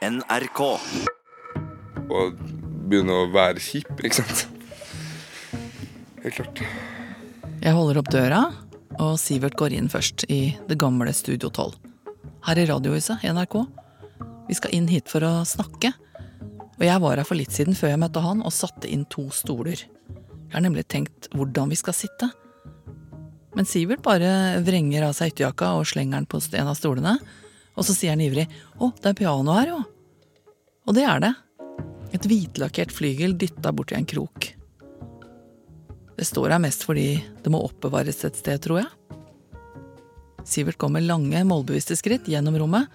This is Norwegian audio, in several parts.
NRK. Og begynne å være kjip, ikke sant. Helt klart. Jeg holder opp døra, og Sivert går inn først i det gamle Studio 12. Her i Radiohuset i NRK. Vi skal inn hit for å snakke. Og jeg var her for litt siden før jeg møtte han, og satte inn to stoler. Jeg har nemlig tenkt hvordan vi skal sitte. Men Sivert bare vrenger av seg ytterjakka og slenger den på en av stolene. Og så sier han ivrig 'Å, det er piano her, jo'. Og det er det. Et hvitlakkert flygel dytta borti en krok. Det står her mest fordi det må oppbevares et sted, tror jeg. Sivert går med lange, målbevisste skritt gjennom rommet.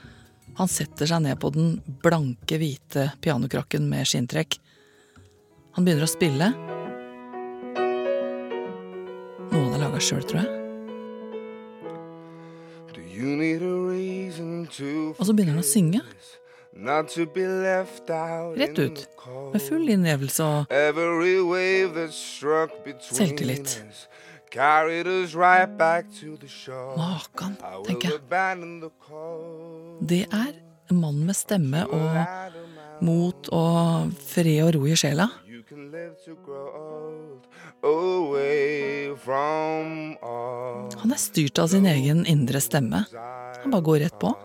Han setter seg ned på den blanke, hvite pianokrakken med skinntrekk. Han begynner å spille. Noe han har laga sjøl, tror jeg. Og så begynner han å synge. Rett ut. Med full innlevelse og selvtillit. Makan, tenker jeg. Det er en mann med stemme og mot og fred og ro i sjela. Han er styrt av sin egen indre stemme. Han bare går rett på.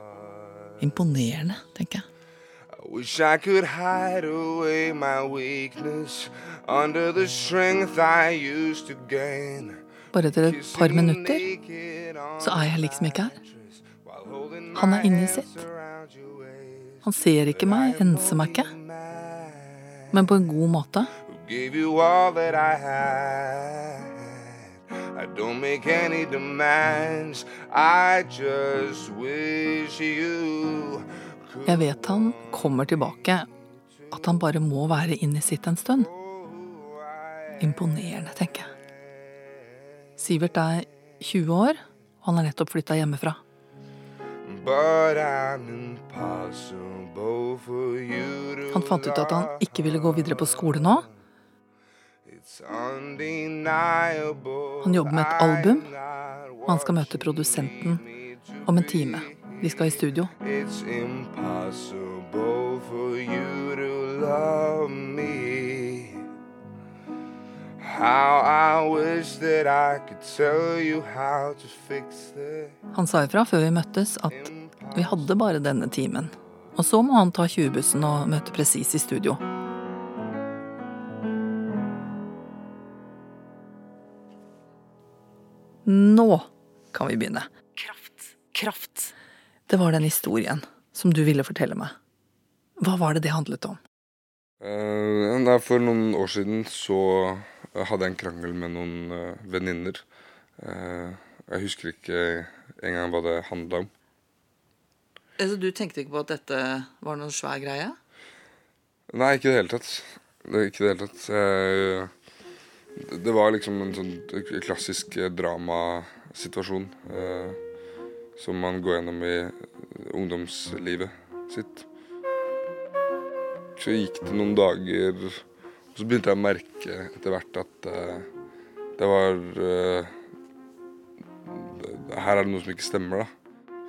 Imponerende, tenker jeg. Wish I could hide away my weakness under the strength I used to gain. Bare etter et par minutter så er jeg liksom ikke her. Han er inne i sitt. Han ser ikke meg, enser meg ikke. Men på en god måte. Don't make any demands. I just wish you Jeg vet han kommer tilbake. At han bare må være inne i sitt en stund. Imponerende, tenker jeg. Sivert er 20 år, og han er nettopp flytta hjemmefra. Han fant ut at han ikke ville gå videre på skole nå. Han jobber med et album, og han skal møte produsenten om en time. De skal i studio. Han sa ifra før vi møttes at vi hadde bare denne timen. Og så må han ta 20-bussen og møte Presis i studio. Nå kan vi begynne. Kraft. Kraft. Det var den historien som du ville fortelle meg. Hva var det det handlet om? Uh, for noen år siden så hadde jeg en krangel med noen uh, venninner. Uh, jeg husker ikke engang hva det handla om. Altså, du tenkte ikke på at dette var noen svær greie? Nei, ikke i det hele tatt. Det, ikke i det hele tatt. Jeg, det- var liksom en sånn klassisk eh, dramasituasjon eh, som man går gjennom i ungdomslivet sitt. Så gikk det noen dager, og så begynte jeg å merke etter hvert at eh, det var eh, Her er det noe som ikke stemmer, da.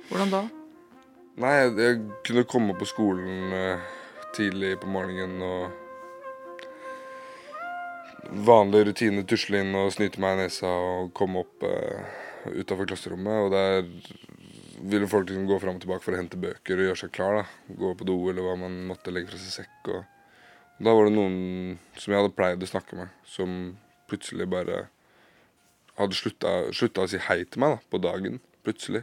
Hvordan da? Nei, jeg, jeg kunne komme på skolen eh, tidlig på morgenen og Vanlig rutine, tusle inn og snyte meg i nesa og komme opp uh, utafor klasserommet. Og der ville folk liksom gå fram og tilbake for å hente bøker og gjøre seg klar. da. Gå på do eller hva man måtte legge fra seg sekk. Og, og da var det noen som jeg hadde pleid å snakke med, som plutselig bare hadde slutta, slutta å si hei til meg da, på dagen. Plutselig.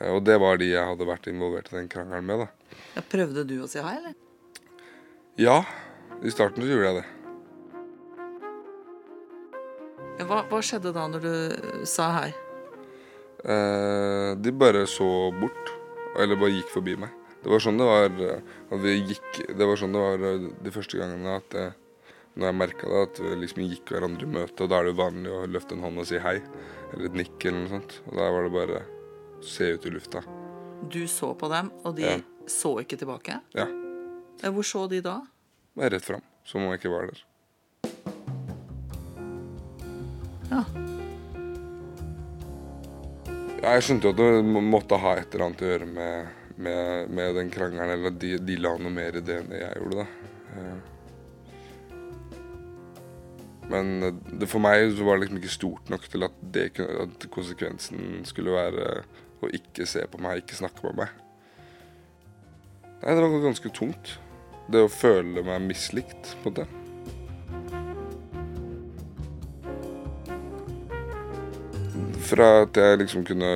Eh, Og det var de jeg hadde vært involvert i den krangelen med. da. Ja, prøvde du å si hei, eller? Ja, i starten så gjorde jeg det. Hva, hva skjedde da når du eh, sa hei? Eh, de bare så bort, eller bare gikk forbi meg. Det var sånn det var eh, at vi gikk Det var sånn det var eh, de første gangene at jeg, når jeg merka det, at vi liksom gikk hverandre i møte, og da er det jo vanlig å løfte en hånd og si hei, eller et nikk eller noe sånt. Og da var det bare se ut i lufta. Du så på dem, og de Ja. så ikke tilbake? Ja. Ja, Hvor så de da? Rett fram, som om jeg ikke var der. Ja. Jeg skjønte jo at det måtte ha et eller annet å gjøre med, med, med den krangelen, eller at de, de, la noe mer i det enn jeg gjorde, da. Eh, men det, for meg så var det liksom ikke stort nok til at, det, at konsekvensen skulle være å ikke se på meg, ikke snakke med meg. Nei, det var ganske tungt. Det å føle meg mislikt, på det. Fra at jeg liksom kunne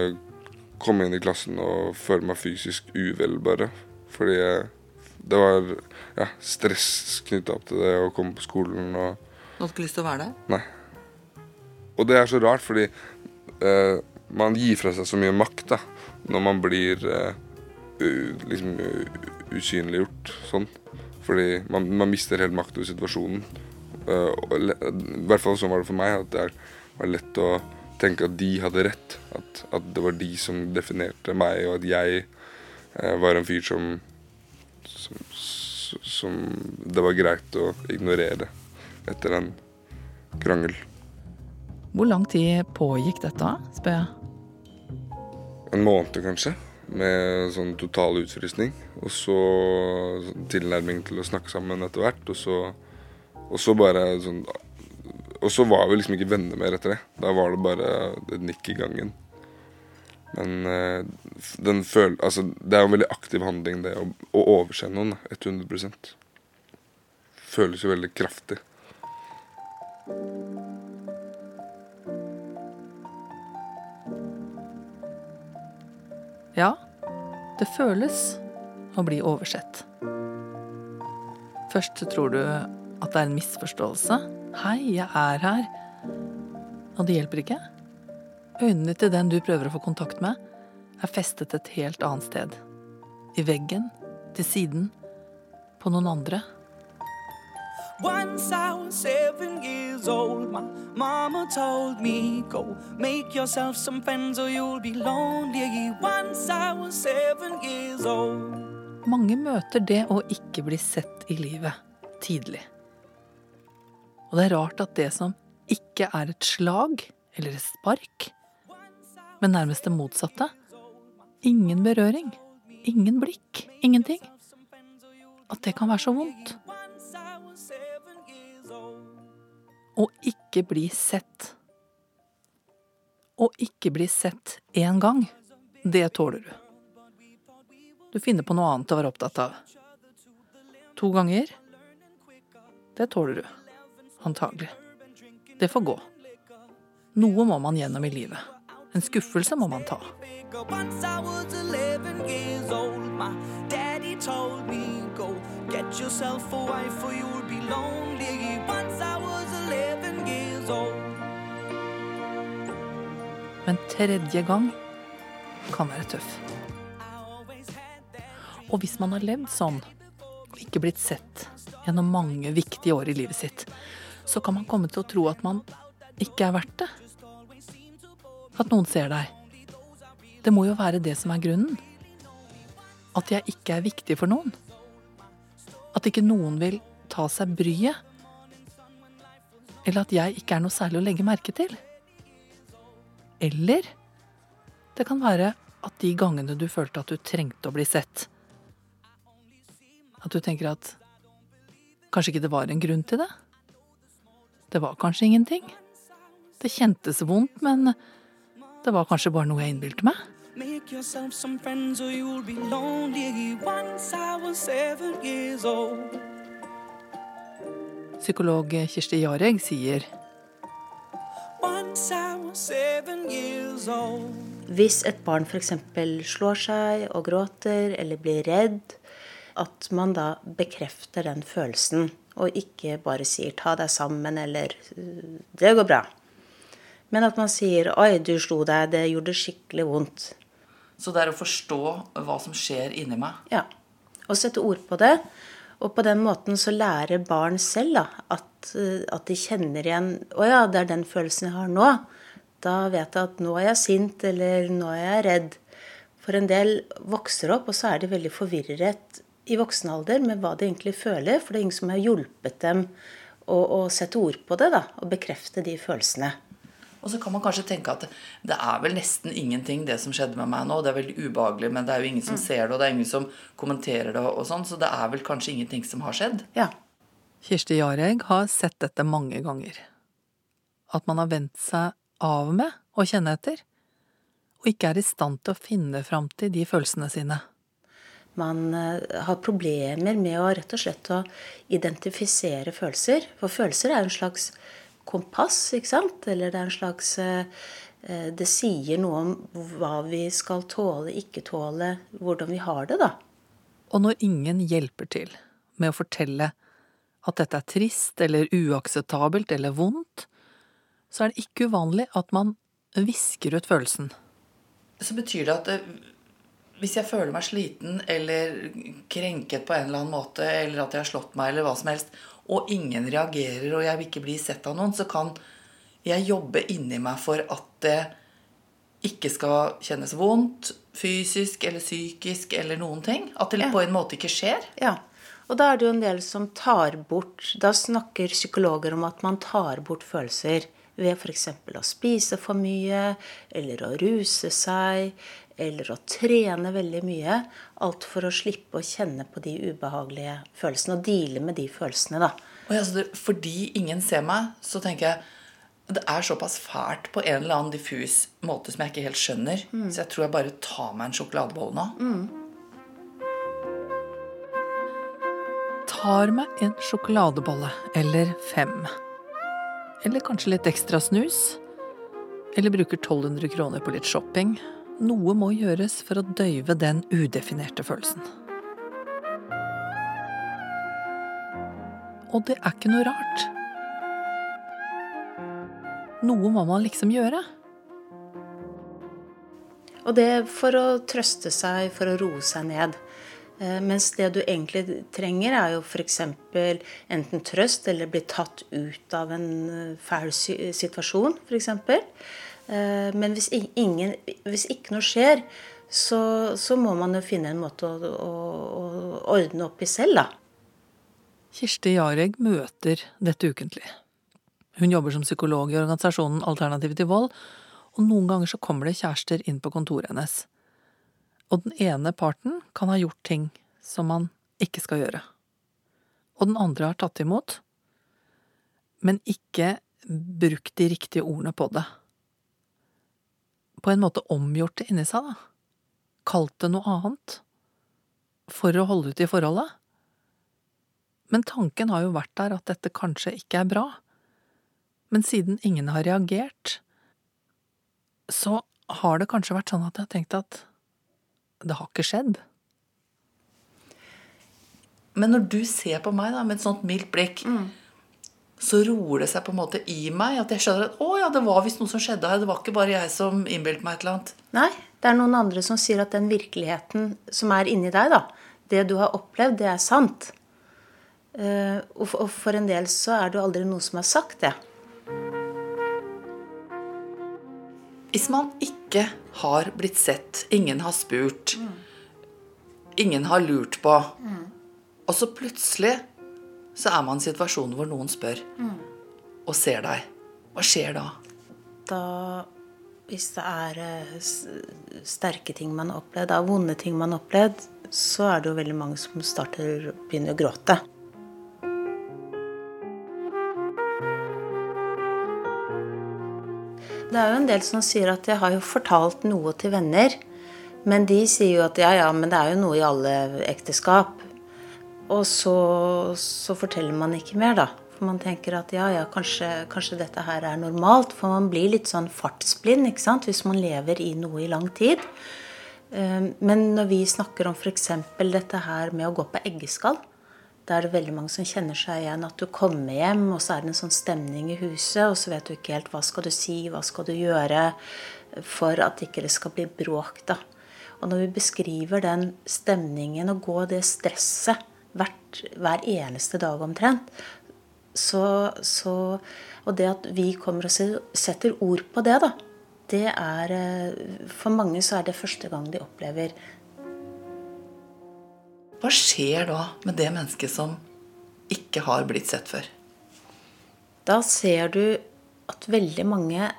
komme inn i klassen og føle meg fysisk uvel, bare. Fordi jeg, det var ja, stress knytta opp til det å komme på skolen. og... Du hadde ikke lyst til å være der? Nei. Og det er så rart, fordi eh, man gir fra seg så mye makt da, når man blir eh, liksom usynliggjort sånn. Fordi man, man mister helt makt over situasjonen. Uh, I hvert fall sånn var det for meg. At det var lett å tenke at de hadde rett. At, at det var de som definerte meg, og at jeg eh, var en fyr som, som, som det var greit å ignorere etter en krangel. Hvor lang tid pågikk dette, spør jeg? En måned, kanskje med sånn total utfrysning. Og så tilnærming til å snakke sammen etter hvert. Og så, og så bare sånn Og så var vi liksom ikke venner mer etter det. Da var det bare et nikk i gangen. Men eh, den føl... Altså, det er jo en veldig aktiv handling, det å, å overse noen. 100 Føles jo veldig kraftig. Ja, det føles å bli oversett. Først tror du at det er en misforståelse. 'Hei, jeg er her.' Og det hjelper ikke. Øynene til den du prøver å få kontakt med, er festet et helt annet sted. I veggen, til siden, på noen andre. Once I was seven years old, my mama told me, Go make yourself some friends or you'll be lonely. Once I was seven years old. Mange møter det å ikke bli sett i livet tidlig. Og det er rart at det som ikke er et slag eller et spark, men nærmest det motsatte ingen berøring, ingen blikk, ingenting at det kan være så vondt. Å ikke bli sett. Å ikke bli sett én gang, det tåler du. Du finner på noe annet å være opptatt av. To ganger, det tåler du. Antagelig. Det får gå. Noe må man gjennom i livet. En skuffelse må man ta. Get yourself a wife or you'll be lonely. Once I was 11 years old. Men tredje gang kan være tøff. Og hvis man har levd sånn, og ikke blitt sett gjennom mange viktige år i livet sitt, så kan man komme til å tro at man ikke er verdt det. At noen ser deg. Det må jo være det som er grunnen. At jeg ikke er viktig for noen. At ikke noen vil ta seg bryet. Eller at jeg ikke er noe særlig å legge merke til. Eller det kan være at de gangene du følte at du trengte å bli sett At du tenker at kanskje ikke det var en grunn til det. Det var kanskje ingenting. Det kjentes vondt, men det var kanskje bare noe jeg innbilte meg. Make yourself some friends or you'll be lonely. Once I was seven years old. Psykolog Kirsti Jareg sier Hvis et barn f.eks. slår seg og gråter eller blir redd, at man da bekrefter den følelsen, og ikke bare sier 'ta deg sammen' eller 'det går bra'. Men at man sier 'oi, du slo deg, det gjorde skikkelig vondt'. Så det er å forstå hva som skjer inni meg. Ja. Og sette ord på det. Og på den måten så lærer barn selv da, at, at, de kjenner igjen Å ja, det er den følelsen jeg har nå. Da vet jeg at nå er jeg sint, eller nå er jeg redd. For en del vokser opp, og så er de veldig forvirret i voksen alder med hva de egentlig føler. For det er ingen som har hjulpet dem å, å sette ord på det da, og bekrefte de følelsene. Og så kan man kanskje tenke at det er vel nesten ingenting, det som skjedde med meg nå. Det er veldig ubehagelig, men det er jo ingen som ser det, og det er ingen som kommenterer det, og sånn, så det er vel kanskje ingenting som har skjedd. Ja. Kirsti Jareg har sett dette mange ganger. At man har vendt seg av med å kjenne etter, og ikke er i stand til å finne fram til de følelsene sine. Man eh, har problemer med å rett og slett å identifisere følelser. For følelser er jo en slags kompass, ikke sant? Eller det er en slags eh, eh, Det sier noe om hva vi skal tåle, ikke tåle, hvordan vi har det, da. Og når ingen hjelper til med å fortelle at dette er trist eller uakseptabelt eller vondt, så er det ikke uvanlig at man visker ut følelsen. Så betyr det at det, hvis jeg føler meg sliten eller krenket på en eller annen måte, eller at jeg har slått meg, eller hva som helst, og ingen reagerer, og jeg vil ikke bli sett av noen, så kan jeg jobbe inni meg for at det ikke skal kjennes vondt fysisk eller psykisk eller noen ting. At det Ja. på en måte ikke skjer. Ja. Og da er det jo en del som tar bort Da snakker psykologer om at man tar bort følelser ved f.eks. å spise for mye, eller å ruse seg, eller å trene veldig mye. Alt for å slippe å kjenne på de ubehagelige følelsene, og deale med de følelsene, da. Og jeg, altså, det, fordi ingen ser meg, så tenker jeg det er såpass fælt på en eller annen diffus måte som jeg ikke helt skjønner. Så jeg tror jeg bare tar meg en sjokoladebolle nå. Tar meg en sjokoladebolle eller fem. Eller kanskje litt ekstra snus. Eller bruker 1200 kroner på litt shopping. Noe må gjøres for å døyve den udefinerte følelsen. Og det er ikke noe rart. Noe må man liksom gjøre. Og det er for å trøste seg, for å roe seg ned. Eh, Mens det du egentlig trenger, er jo f.eks. enten trøst eller bli tatt ut av en eh, fæl situasjon, f.eks. Men hvis, ingen, hvis ikke noe skjer, så, så må man jo finne en måte å, å, å ordne opp i selv, da. Kirsti Jareg møter dette ukentlig. Hun jobber som psykolog i organisasjonen Alternativ til vold, og noen ganger så kommer det kjærester inn på kontoret hennes. Og den ene parten kan ha gjort ting som man ikke skal gjøre. Og den andre har tatt imot, men ikke brukt de riktige ordene på det. På en måte omgjort det inni seg, da. Kalt det noe annet. For å holde ut i forholdet. Men tanken har jo vært der at dette kanskje ikke er bra. Men siden ingen har reagert, så har det kanskje vært sånn at jeg har tenkt at det har ikke skjedd. Men når du ser på meg da, med et sånt mildt blikk, så roer det seg på en måte i meg. At jeg skjønner at å ja, det var visst noe som skjedde her. Det var ikke bare jeg som innbilte meg et eller annet. Nei, det er noen andre som sier at den virkeligheten som er inni deg, da, det du har opplevd, det er sant. Eh, Og for- en del så er det jo aldri noe som har sagt det. Hvis man ikke har blitt sett, ingen har spurt, ingen har lurt på, og så plutselig så er man i situasjonen hvor noen spør og ser deg. Hva skjer da? Da, hvis det er eh, sterke ting man har opplevd, da, vonde ting man har opplevd, så er det jo veldig mange som starter begynner å gråte. Det er jo en del som sier at jeg har jo fortalt noe til venner. Men de sier jo at ja, ja, men det er jo noe i alle ekteskap. Og så, så forteller man ikke mer, da. For man tenker at ja, ja, kanskje, kanskje dette her er normalt. For man blir litt sånn fartsblind ikke sant? hvis man lever i noe i lang tid. Eh, Men når vi snakker om f.eks. dette her med å gå på eggeskall, da er det veldig mange som kjenner seg igjen at du kommer hjem, og så er det en sånn stemning i huset, og så vet du ikke helt hva skal du si, hva skal du gjøre for at ikke det skal bli bråk. da. Og når vi beskriver den stemningen og går det stresset hvert, hver eneste dag omtrent, så, så Og det at vi kommer og setter ord på det, da, det er eh, For mange så er det første gang de opplever Hva skjer da med det mennesket som ikke har blitt sett før? Da ser du at veldig mange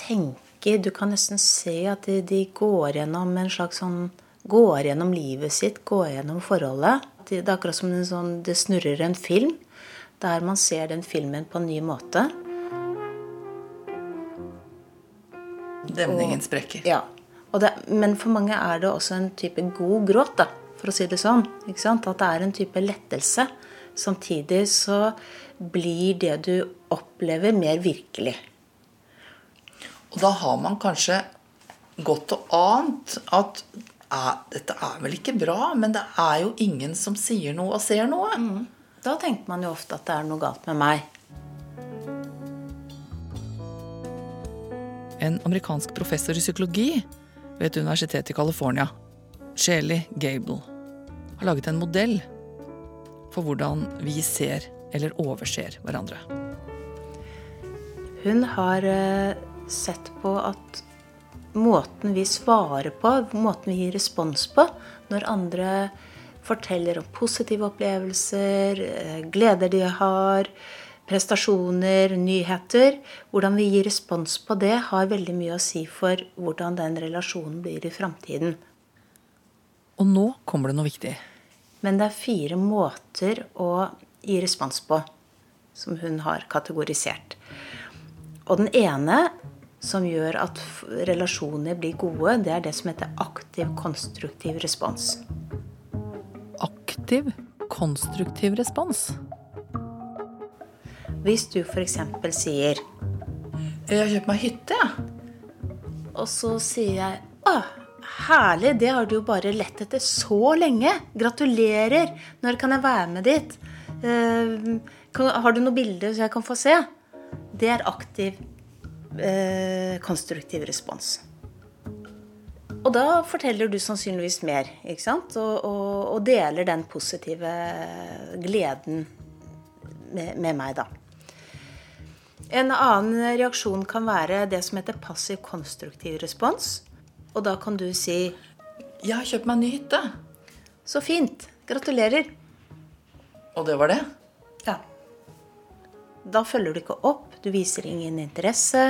tenker Du kan nesten se at de, de går gjennom en slags sånn Går gjennom livet sitt, går gjennom forholdet. Det er akkurat som en sånn, det snurrer en film, der man ser den filmen på en ny måte. Demningen sprekker. Ja. Det, men for mange er det også en type god gråt, da, for å si det sånn. At det er en type lettelse. Samtidig så blir det du opplever, mer virkelig. Og da har man kanskje gått og ant at er, dette er vel ikke bra, men det er jo ingen som sier noe og ser noe. Mm. Da tenker man jo ofte at det er noe galt med meg. En amerikansk professor i psykologi ved et universitet i California, Shelly Gable, har laget en modell for hvordan vi ser eller overser hverandre. Hun har eh, sett på at måten vi svarer på, måten vi gir respons på når andre forteller om positive opplevelser, eh, gleder de har, prestasjoner, nyheter. Hvordan vi gir respons på det, har veldig mye å si for hvordan den relasjonen blir i framtiden. Og nå kommer det noe viktig. Men det er fire måter å gi respons på som hun har kategorisert. Og den ene som gjør at relasjoner blir gode, det er det som heter aktiv, konstruktiv respons. Aktiv, konstruktiv respons? Hvis du f.eks. sier 'Jeg har kjøpt meg hytte', jeg. Og så sier jeg 'Å, herlig, det har du jo bare lett etter så lenge'. Gratulerer. Når kan jeg være med dit? Uh, har du noen bilder så jeg kan få se? Det er aktiv, uh, konstruktiv respons. Og da forteller du sannsynligvis mer, ikke sant? Og, og, og deler den positive gleden med, med meg, da. En annen reaksjon kan være det som heter passiv konstruktiv respons. Og da kan du si 'Jeg har kjøpt meg en ny hytte'. Så fint. Gratulerer. Og det var det? Ja. Da følger du ikke opp, du viser ingen interesse,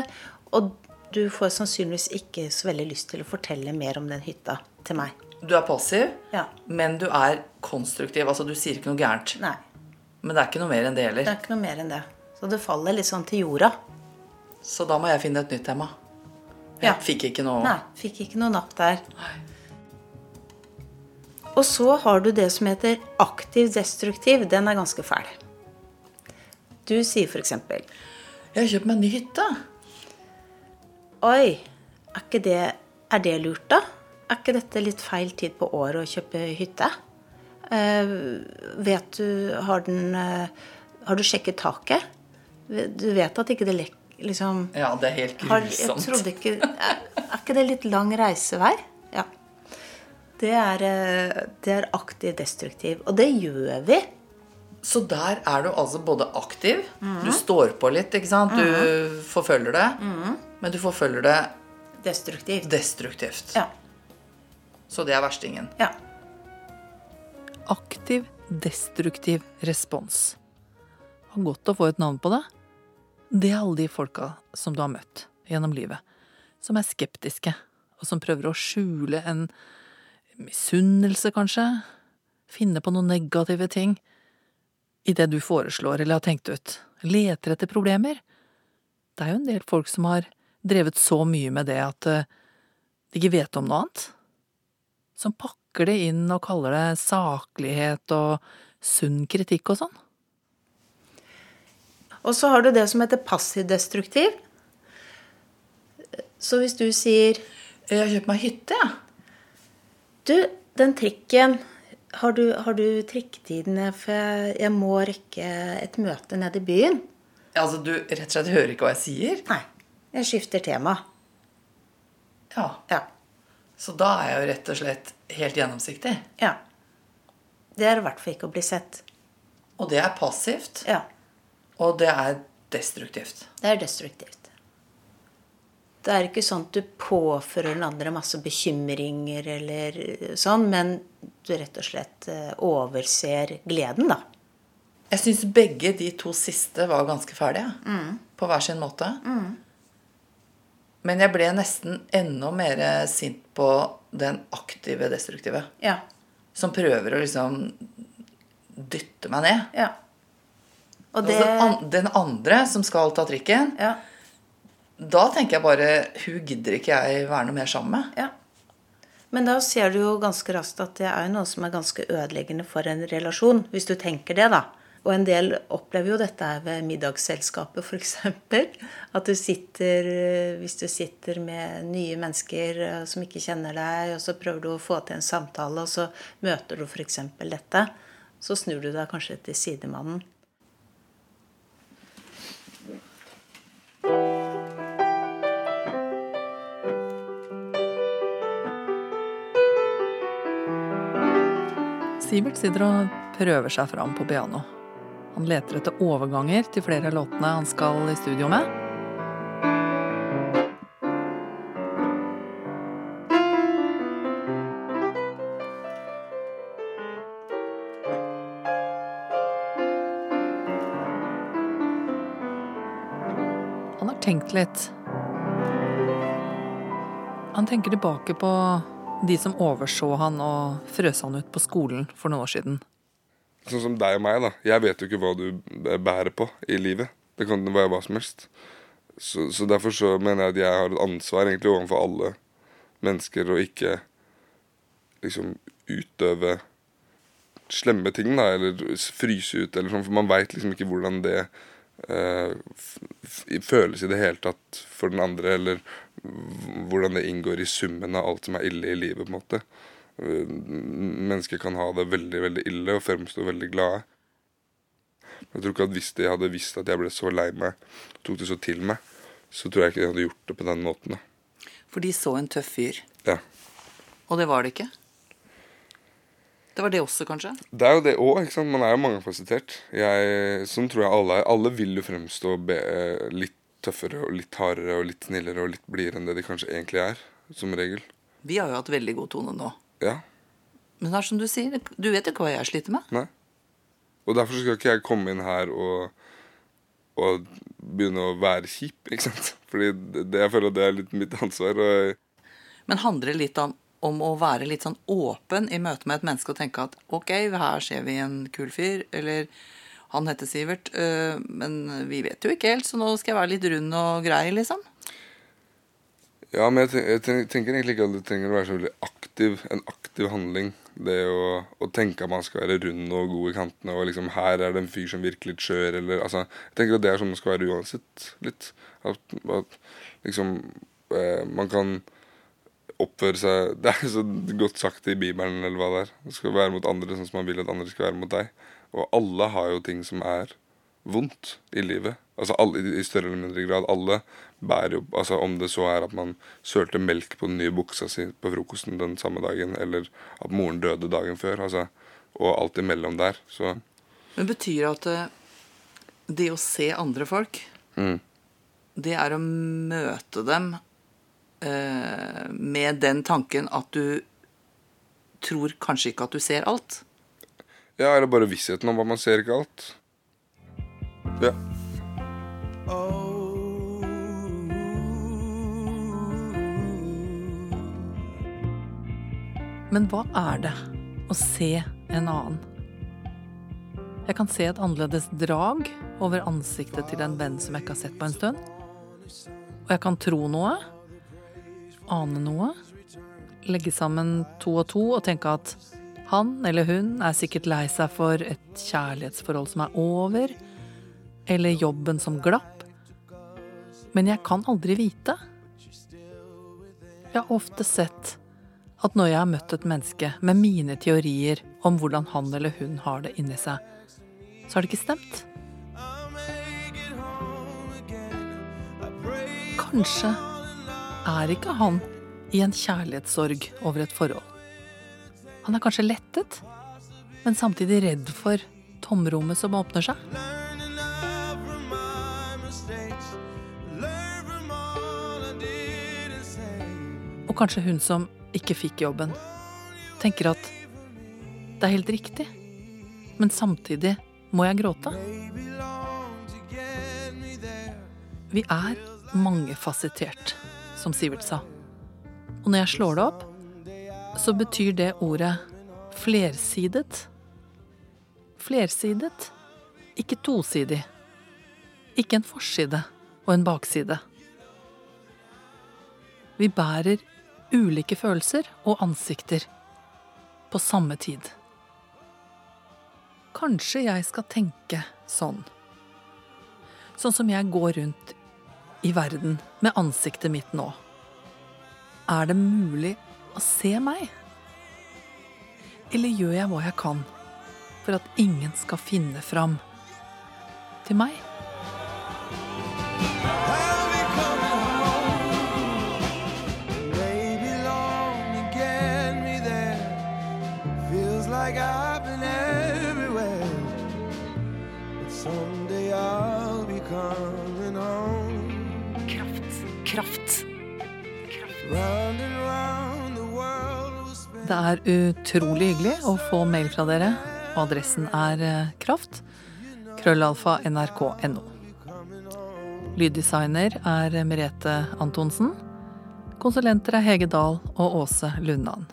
og du får sannsynligvis ikke så veldig lyst til å fortelle mer om den hytta til meg. Du er passiv, ja. men du er konstruktiv. Altså du sier ikke noe gærent. Nei. Men det er ikke noe mer enn det heller. Det er ikke noe mer enn det. Så det faller litt sånn til jorda. Så da må jeg finne et nytt tema. Jeg Ja. fikk ikke noe Nei, fikk ikke noe napp der. Og så har du det som heter aktiv destruktiv. Den er ganske fæl. Du sier f.eks.: 'Jeg har kjøpt meg en ny hytte'. Oi, er ikke det Er det lurt, da? Er ikke dette litt feil tid på året å kjøpe hytte? Eh, vet du Har den eh, Har du sjekket taket? Du vet at ikke det lek, liksom Ja, det er helt har, Jeg grusomt. trodde ikke er, er ikke det litt lang reisevei? Ja. Det er, eh, det er aktiv destruktiv. Og det gjør vi. Så der er du altså både aktiv, Mhm. du står på litt, ikke sant? Du forfølger det, Mhm. men du forfølger det Destruktivt. destruktivt. Ja. Så det er verstingen. ja. Aktiv, destruktiv respons. Det var godt å få et navn på det. Det er alle de folka som du har møtt gjennom livet, som er skeptiske, og som prøver å skjule en misunnelse, kanskje, finne på noen negative ting i det du foreslår eller har tenkt ut, leter etter problemer. Det er jo en del folk som har drevet så mye med det at eh, de ikke vet om noe annet som pakker det inn og kaller det saklighet og sunn kritikk og sånn. Og så har du det som heter passiv-destruktiv. Så hvis du sier Jeg har kjøpt meg hytte, jeg. Du, den trikken Har du, har du trikketidene, for jeg, jeg må rekke et møte nede i byen? Altså, du rett og slett hører ikke hva jeg sier? Nei. Jeg skifter tema. Ja. Ja. Så da er jeg jo rett og slett helt gjennomsiktig. ja. Det er i hvert fall ikke å bli sett. Og det er passivt, Ja. og det er destruktivt. Det er destruktivt. Det er ikke sånn at du påfører den andre masse bekymringer eller sånn, men du rett og slett eh, overser gleden, da. Jeg syns begge de to siste var ganske ferdige. På hver sin måte. Men jeg ble nesten enda mer sint på den aktive destruktive. Ja. Som prøver å liksom dytte meg ned. Ja. Og det den andre som skal ta trikken, Ja. Da tenker jeg bare Hun gidder ikke jeg være noe mer sammen med. Ja. Men da ser du jo ganske raskt at det er noe som er ganske ødeleggende for en relasjon, hvis du tenker det, da. Og en del opplever jo dette ved middagsselskapet, f.eks. At du sitter Hvis du sitter med nye mennesker eh, som ikke kjenner deg, og så prøver du å få til en samtale, og så møter du f.eks. dette, så snur du deg kanskje til sidemannen. Sivert sitter og prøver seg fram på piano. Han leter etter overganger til flere av låtene han skal i studio med. Han har tenkt litt. Han tenker tilbake på de som overså han og frøs han ut på skolen for noen år siden. Sånn som deg og meg, da. Jeg vet jo ikke hva du bærer på i livet. Det kan være hva som helst. Så, så derfor så mener jeg at jeg har et ansvar egentlig overfor alle mennesker å ikke liksom utøve slemme ting, da, eller fryse ut, eller sånn, for man veit liksom ikke hvordan det føles i det hele tatt for den andre, eller hvordan det inngår i summen av alt som er ille i livet, på en måte. Eh, Mennesker kan ha det veldig, veldig ille og fremstå veldig glade. Jeg tror ikke at Hvis de hadde visst at jeg ble så lei meg, tok det så til meg, så tror jeg ikke de hadde gjort det på den måten. da. For de så en tøff fyr. Ja. Og det var det ikke. Det var det også, kanskje? Det er jo det òg. Man er jo mangefasettert. Sånn tror jeg alle er. Alle vil jo fremstå be, litt tøffere og litt hardere og litt snillere og litt blidere enn det de kanskje egentlig er. Som regel. Vi har jo hatt veldig god tone nå. Ja. Men det er som du sier, du vet jo ikke hva jeg sliter med. Nei. Og derfor skal ikke jeg komme inn her og, og begynne å være kjip, ikke sant. Fordi det, jeg føler at det er litt mitt ansvar. Og Men handler det litt om, om å være litt sånn åpen i møte med et menneske og tenke at ok, her ser vi en kul fyr, eller han heter Sivert, øh, men vi vet jo ikke helt, så nå skal jeg være litt rund og grei, liksom. ja, men jeg, ten- jeg ten- tenker egentlig ikke at det trenger å være så veldig aktiv, en aktiv handling. Det å, å tenke at man skal være rund og god i kantene, og liksom her er det en fyr som virker litt skjør, eller altså Jeg tenker at det er sånn det skal være uansett, litt. At, at liksom eh, Man kan oppføre seg Det er så godt sagt i Bibelen, eller hva det er. man skal være mot andre sånn som man vil at andre skal være mot deg. Og alle har jo ting som er vondt i livet. Altså alle, I større eller mindre grad. Alle bærer jo altså Om det så er at man sølte melk på den nye buksa si på frokosten den samme dagen, eller at moren døde dagen før, altså, og alt imellom der. Så Men betyr det at øh, det å se andre folk, mm. det er å møte dem med den tanken at du tror kanskje ikke at du ser alt? Ja, eller bare vissheten om at man ser ikke alt. Ja. Men hva er det å se en annen? Jeg kan se et annerledes drag over ansiktet til en venn som jeg ikke har sett på en stund. Og jeg kan tro noe, ane noe, legge sammen to og to og tenke at han eller hun er sikkert lei seg for et kjærlighetsforhold som er over, eller jobben som glapp. Men jeg kan aldri vite. Jeg har ofte sett at når jeg har møtt et menneske med mine teorier om hvordan han eller hun har det inni seg, så har det ikke stemt. Kanskje er ikke han i en kjærlighetssorg over et forhold. Han er kanskje lettet, men samtidig redd for tomrommet som åpner seg. Og kanskje hun som ikke fikk jobben, tenker at det er helt riktig, men samtidig må jeg gråte. Vi er mangefasettert som Sivert sa. Og når jeg slår det opp, så betyr det ordet flersidet. Flersidet, ikke tosidig. Ikke en forside og en bakside. Vi bærer ulike følelser og ansikter på samme tid. Kanskje jeg skal tenke sånn. Sånn som jeg går rundt i verden med ansiktet mitt nå. Er det mulig å se meg? Eller gjør jeg hva jeg kan for at ingen skal finne fram til meg? Er utrolig hyggelig å få mail fra dere. og Adressen er eh, kraft. Krøllalfa nrk.no. Lyddesigner er Merete Antonsen. Konsulenter er Hege Dahl og Åse Lundan.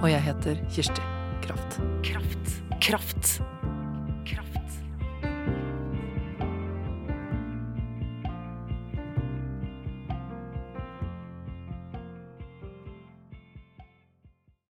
Og jeg heter Kirsti Kraft. Kraft. Kraft.